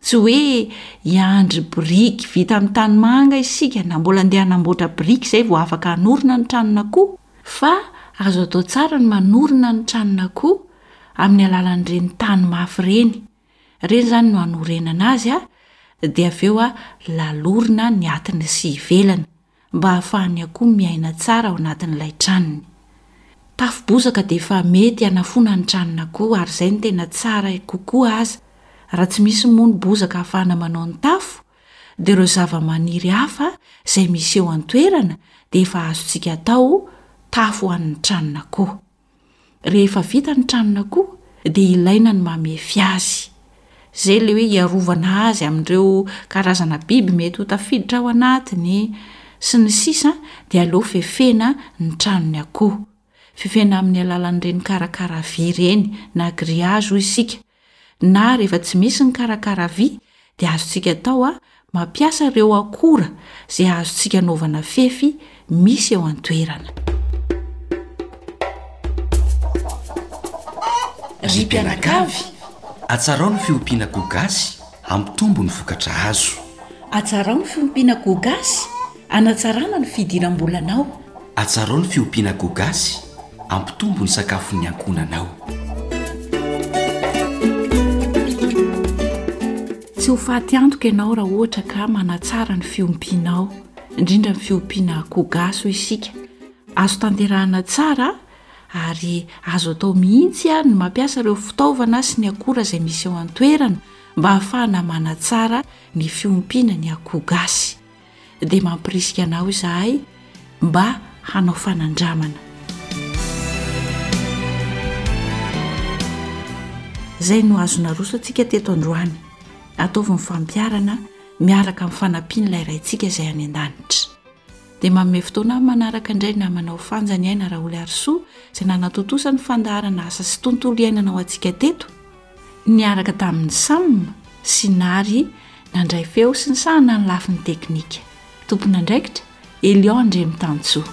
Tsy hoe hiandry biriky vita amin'ny tanimanga isika na mbola andeha hanamboatra biriky izay vao afaka hanorina ny tranon'akoho, fa azo atao tsara ny manorina ny tranon'akoho amin'ny alalan'ireny tany mafy ireny, ireny izany no hanorenana azy dia avy eo lalorina ny atiny sy ivelany. mba hahafahany akoho miaina tsara ao anatin'ilay tranony. Tafo bozaka dia efa mety hanafoana ny tranon'akoho ary izay no tena tsara kokoa aza. Raha tsy misy moa ny bozaka hahafahana manao ny tafo dia ireo zavamaniry hafa izay misy eo an-toerana dia efa azontsika atao tafo ho an'ny tranon'akoho. Rehefa vita ny tranon'akoho dia ilaina ny mamefy azy. Izay ilay hoe hiarovana azy amin'ireo karazana biby mety ho tafiditra ao anatiny, sy ny sisa dia aleo fefena ny tranon'ny akoho. Fefena amin'ny alalan'ireny karakara vy ireny na grillage hoy isika, Na rehefa tsy misy ny karakara vy dia azontsika atao a mampiasa ireo akora izay azontsika anaovana fefy misy eo an-toerana. Ry mpianakavy, atsarao ny fiompiana koa gasy. Hampitombo ny vokatra azo. Atsarao ny fiompiana akoho gasy hanatsarana ny fidiram-bolanao. Atsarao ny fiompiana akoho gasy hampitombo ny sakafon'ny ankohonanao. Tsy ho faty antoka ianao raha ohatra ka manatsara ny fiompianao, indrindra ny fiompiana akoho gasy, hoy isika. Azo tanterahina tsara ary azo atao mihitsy ny mampiasa ireo fitaovana sy ny akora izay misy eo an-toerana mba hahafahana manatsara ny fiompiana ny akoho gasy. Dia mampirisika anao izahay mba hanao fanandramana. Izay no azo narosoantsika teto androany. Ataovy ny fampiharana miaraka amin'ny fanampian'ilay Raintsika izay any an-danitra. dia manome fotoana amin'ny manaraka indray namanao Fanja ny aina Raholyarisoa izay nanatontosa ny fandaharana asa sy tontolo iainana ho antsika teto niaraka tamin'ny Sam sy Nary nandray feo sy nisahana ny lafiny teknika. Tompon'andraikitra, Elion Andriamitantsoa.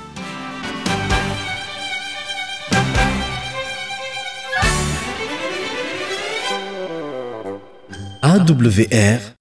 AWR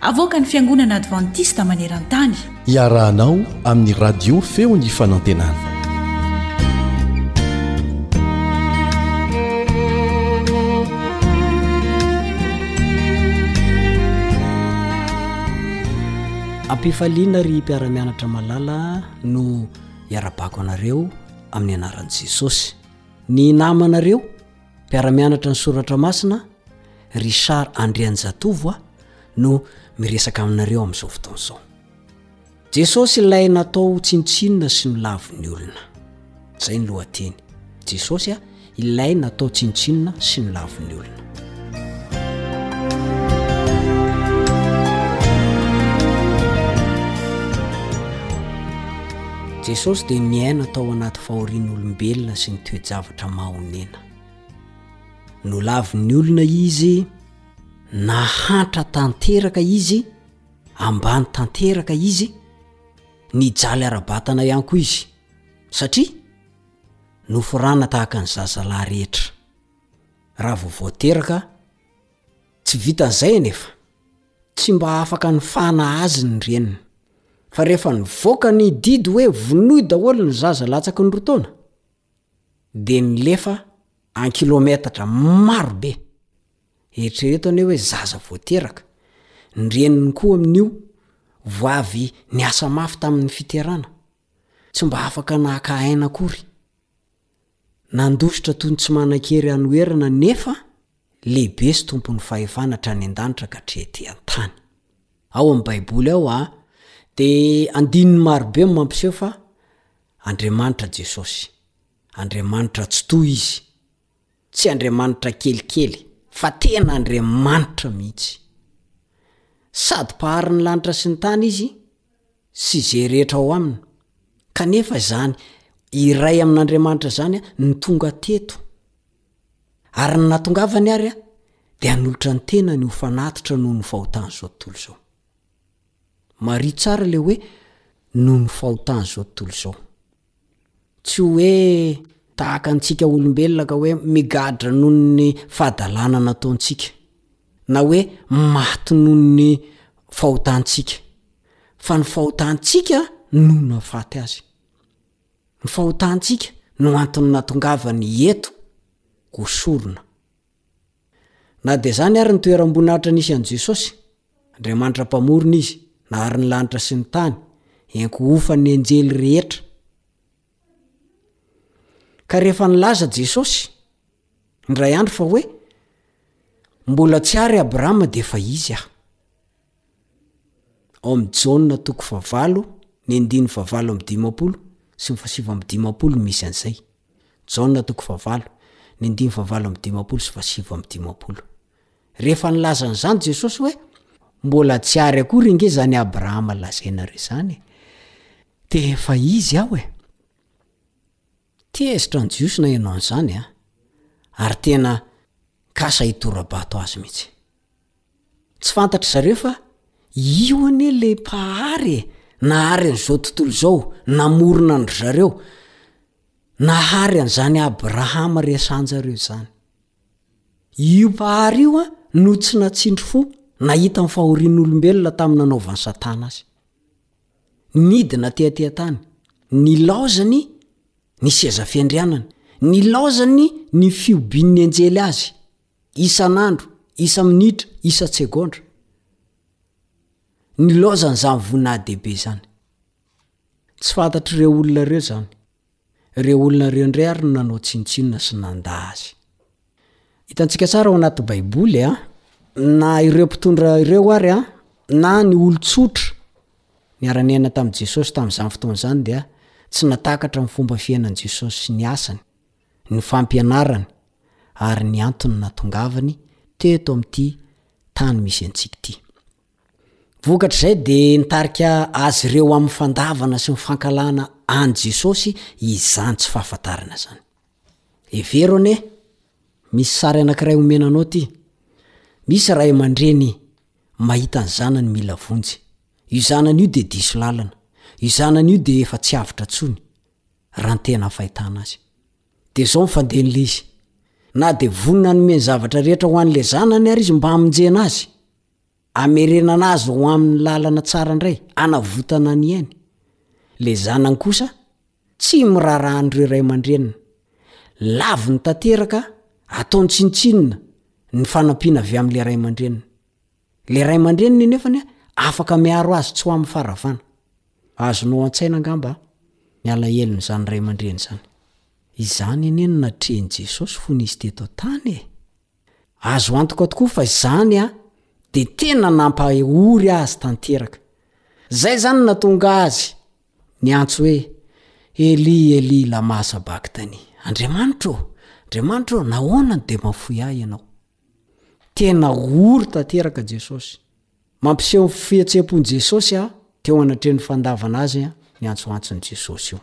Avoakan'ny Fiangonana Advantista maneran-tany. Iarahanao amin'ny Radio Feon'ny Fanantenana. Ampifaliana ry mpiara-mianatra malala no iarabako anareo amin'ny anaran'i Jesosy. Ny namanareo Mpiara-mianatra ny soratra masina Richard Andrianjatovo aho no miresaka aminareo amin'izao fotoana izao. Jesosy ilay natao ho tsinontsinona sy nolavin' ny olona. Izay ny lohateny. Jesosy a, ilay natao tsinontsinona sy nolavin' ny olona. Jesosy dia niaina tao anaty fahorian'olombelona sy ny toe lavitra mahonena. Nolavin'ny olona izy, nahantra tanteraka izy, ambany tanteraka izy, nijaly ara-batana ihany koa izy, satria noforana tahaka ny zazalahy rehetra. Raha vao vao teraka, tsy vitan'izay anefa, tsy mba afaka nifana azy ny reniny, fa rehefa nivoaka ny didy hoe vonoy daholo ny zaza latsaky ny roa taona, dia nilefa an-kilometatra maro be. Eritrereto anie hoe zaza vao teraka, ny reniny koa amin'io vao avy niasa mafy tamin'ny fiterana, tsy mba afaka naka aina akory. Nandositra toy ny tsy manan-kery hanoherana nefa lehibe sy tompon'ny fahefana hatrany an-danitra ka hatrety an-tany. Ao amin'ny Baiboly ao dia andininy maro be no mampiseho fa, Andriamanitra Jesosy. Andriamanitra tsitoha Izy. Tsy Andriamanitra kelikely, fa tena Andriamanitra mihitsy. Sady Mpahary ny lanitra sy ny tany Izy, sy izay rehetra ao aminy. Kanefa izany iray amin'Andriamanitra izany no tonga teto. Ary ny nahatongavany ary dia hanolotra ny tenany ho fanatitra noho ny fahotan'izao tontolo izao. Mariho tsara ilay hoe noho ny fahotan'izao tontolo izao. Tsy ho hoe tahaka antsika olombelona ka hoe migadra noho ny fahadalana nataontsika, na hoe maty noho ny fahotantsika, fa ny fahotantsika no nahafaty azy. Ny fahotantsika no antony nahatongavany eto ho sorona, Na dia izany àry ny toeram-boninahitra nisy an'i Jesosy, Andriamanitra Mpamorona izy, nahary ny lanitra sy ny tany, enko hofan'ny anjely rehetra. Ka rehefa nilaza Jesosy, indray andro fa hoe, Mbola tsy àry Abrahama dia efa izy aho. Ao amin'ny Jaona toko fahavalo, ny andininy fahavalo amby dimampolo sy ny fahasivy amby dimampolo no misy an'izay. Jaona toko fahavalo, ny andininy fahavalo amby dimampolo sy fahasivy amby dimampolo. Rehefa nilaza an'izany Jesosy hoe, Mbola tsy àry akory ange izany Abrahama lazainareo izany e! Dia efa izy aho e! Tezitra ny Jiosy naheno an'izany an! Ary tena nikasa hitora-bato azy mihitsy. Tsy fantatry zareo fa io anie ilay Mpahary e! Nahary an'izao tontolo izao, namorona an-dry zareo. Nahary an'izany Abrahama resahan-jareo izany. Io Mpahary io an, no tsy natsindry fo nahita ny fahorian'olombelona tamin'ny nanaovan'i Satana azy. Nidina tehateha-tany. Nilaozany ny seza fiandrianany. Nilaozany ny fihobian'ny anjely azy, isan'andro, isa-minitra, isa-tsegondra. Nilaozany izany voninahiny dehibe izany. Tsy fantatr'ireo olona ireo izany. Ireo olona ireo indray àry no nanao tsinontsinona sy nandà azy. Hitantsika tsara ao anaty Baiboly, na ireo mpitondra ireo àry na ny olon-tsotra niara-niaina tamin'i Jesosy tamin'izany fotoana izany dia tsy natakatra ny fomba fiainan'i Jesosy sy ny asany, ny fampianarany ary ny antony nahatongavany teto amin'ity tany misy antsika ity. Vokatr'izay dia nitarika azy ireo amin'ny fandavana sy ny fankahalana an'i Jesosy izany tsy fahafantarana izany. Hevero anie, misy sary anankiray omena anao ity. Misy ray aman-dreny mahita ny zanany mila vonjy. Io zanany io dia diso lalana. Io zanany io dia efa tsy avotra intsony, raha ny tena fahitana azy. Dia izao ny fandian'ilay izy, Na dia vonona hanome ny zavatra rehetra ho an'ilay zanany ary izy mba hamonjena azy, Hamerenana azy ho amin'ny lalana tsara indray, hanavotana ny ainy. Ilay zanany kosa tsy miraharaha an'ireo ray aman-dreniny. Laviny tanteraka, ataony tsinontsinona ny fanampiana avy amin'ilay ray aman-dreniny. Ilay ray aman-dreniny anefany afaka miaro azy tsy ho amin'ny faharavana. Azonao an-tsaina angamba ny alahelon'izany ray aman-dreny izany. Izany anie no natrehin'i Jesosy fony izy teto an-tany e! Azo antoka tokoa fa izany dia tena nampahory azy tanteraka. Izay izany no nahatonga azy niantso hoe, Eli, Eli, lama sabaktani? Andriamanitro ô! Andriamanitro ô! Nahoana no dia mahafoy ahy Ianao? Tena ory tanteraka Jesosy. Mampiseho ny fihetseham-pon'i Jesosy teo anatrehan'ny fandavana azy ny antsoantson'i Jesosy io.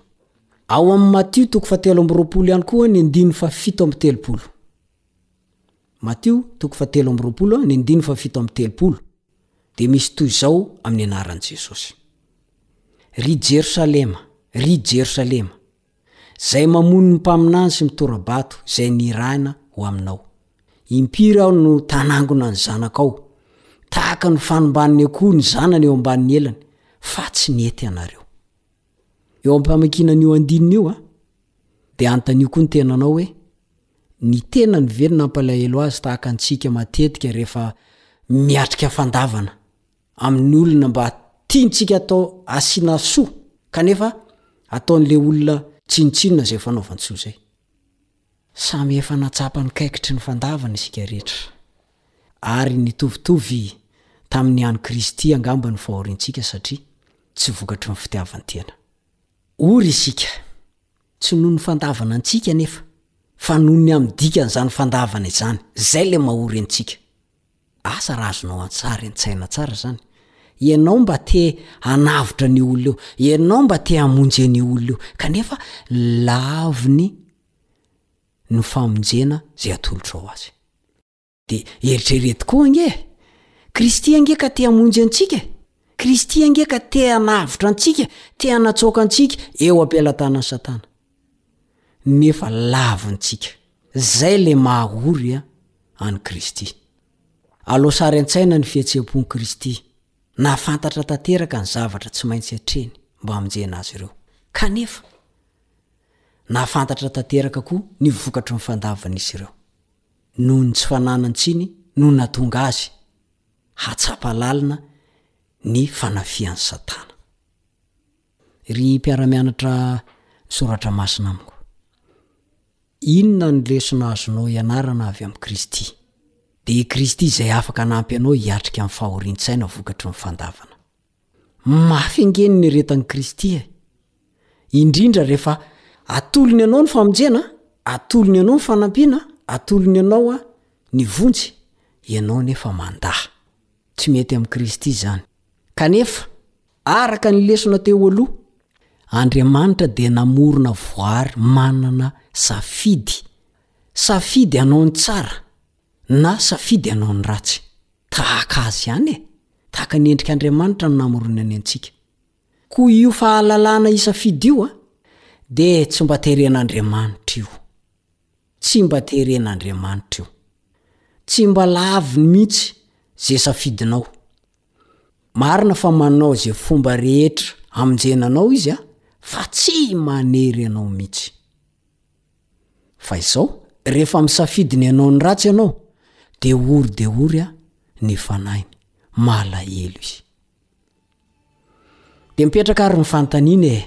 Ao amin'ny Matio toko fahatelo amby roapolo ihany koa ny andininy fahafito amby telopolo. Matio toko fahatelo amby roapolo ny andininy fahafito amby telopolo dia misy toy izao amin'ny anaran'i Jesosy. Ry Jerosalema, ry Jerosalema, izay mamono ny mpaminany sy mitora-bato izay nirahina ho aminao. Impiry aho no tanangona ny zanakao, tahaka ny fanimban'ny akoho ny zanany eo ambanin'ny elany, fa tsy nety ianareo. Eo am-pamakiana an'io andininy io, dia anontanio koa ny tenanao hoe, Ny tenany ve no nampalahelo azy tahaka antsika matetika rehefa miatrika fandavana amin'ny olona mba tiantsika hatao asiana soa, kanefa ataon'ilay olona tsinontsinona izay fanaovan-tsoa izay? Samy efa nahatsapa ny kaikitry ny fandavana isika rehetra, ary nitovitovy tamin'ny an'i Kristy angamba ny fahoriantsika satria tsy vokatry ny fitiavan-tena. Ory isika, tsy noho ny fandavana antsika anefa, fa noho ny amin'ny dikan'izany fandavana izany, izay ilay mahory antsika. Asa raha azonao an-tsary an-tsaina tsara izany. Ianao mba te hanavotra an'io olona io. Ianao mba te hamonjy an'io olona io. Kanefa laviny ny famonjena izay atolotrao azy. Dia eritrereto koa ange e! Kristy ange ka te hamonjy antsika e! Kristy ange ka te hanavotra antsika, te hanatsoaka antsika eo am-pelatanan'i Satana. nefa lavintsika. Zay le maha ory an'i Kristy. Alao sary an-tsaina ny fihetseham-pon'i Kristy. Nahafantatra tanteraka ny zavatra tsy maintsy atrehiny mba hamonjena azy ireo. Kanefa, nahafantatra tanteraka koa ny vokatry ny fandavan'izy ireo. Noho ny tsy fananan-tsiny no nahatonga azy hahatsapa lalina ny fanafihan'i Satana. Ry mpiara-mianatra soratra masina amiko, inona ny lesona azonao ianarana avy amin'i Kristy? Dia i Kristy izay afaka hanampy anao hiatrika ny fahorian-tsaina vokatry ny fandavana. Mafy ange ny niretan'i Kristy e! Indrindra rehefa atolony anao ny famonjena, atolony anao ny fanampiana, atolony anao ny vonjy, ianao anefa mandà. Tsy mety amin'i Kristy izany. Kanefa, Araka ny lesona teo aloha, Andriamanitra dia namorona voary manana safidy, safidy hanao ny tsara na safidy hanao ny ratsy. Tahaka Azy ihany e! Tahaka ny endrik'Andriamanitra no namoronany antsika. Koa io fahalalana hisafidy io dia tsy mba teren'Andriamanitra io. Tsy mba teren'Andriamanitra io. Tsy mba laviny mihitsy ze safidinao. Marina fa manao ze fomba rehetra hamonjena anao izy a, fa tsy manery anao mitsy. Fa izao, rehefa misafidy ny hanao ny ratsy ianao, de ory de ory a ny fanahiny, malahelo izy. Dia mipetraka ary ny fanontaniana e,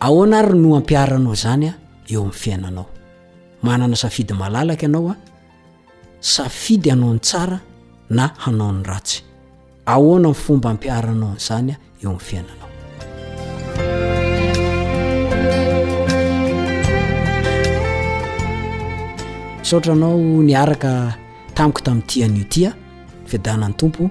ahoana ary no ampiharanao izany eo amin'ny fiainanao? Manana safidy malalaka ianao an, safidy hanao ny tsara na hanao ny ratsy. Ahoana ny fomba ampiharanao an'izany eo amin'ny fiainanao? Misaotra anao niaraka tamiko tamin'ity anio ity an, fiadanan'ny Tompo.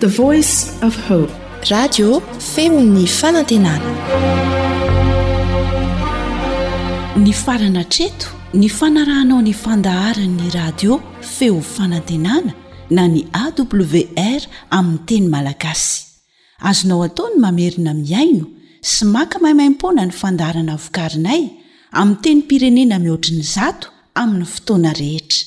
The Voice of Hope. Radio feon'ny fanantenana. Nifarana hatreto ny fanarahanao ny fandaharan'ny radio feo fanantenana na ny AWR amin'ny teny malagasy. Azonao atao ny mamerina mihaino sy maka maimaimpoana ny fandaharana vokarinay amin'ny tenim-pirenena mihoatry ny zato amin'ny fotoana rehetra.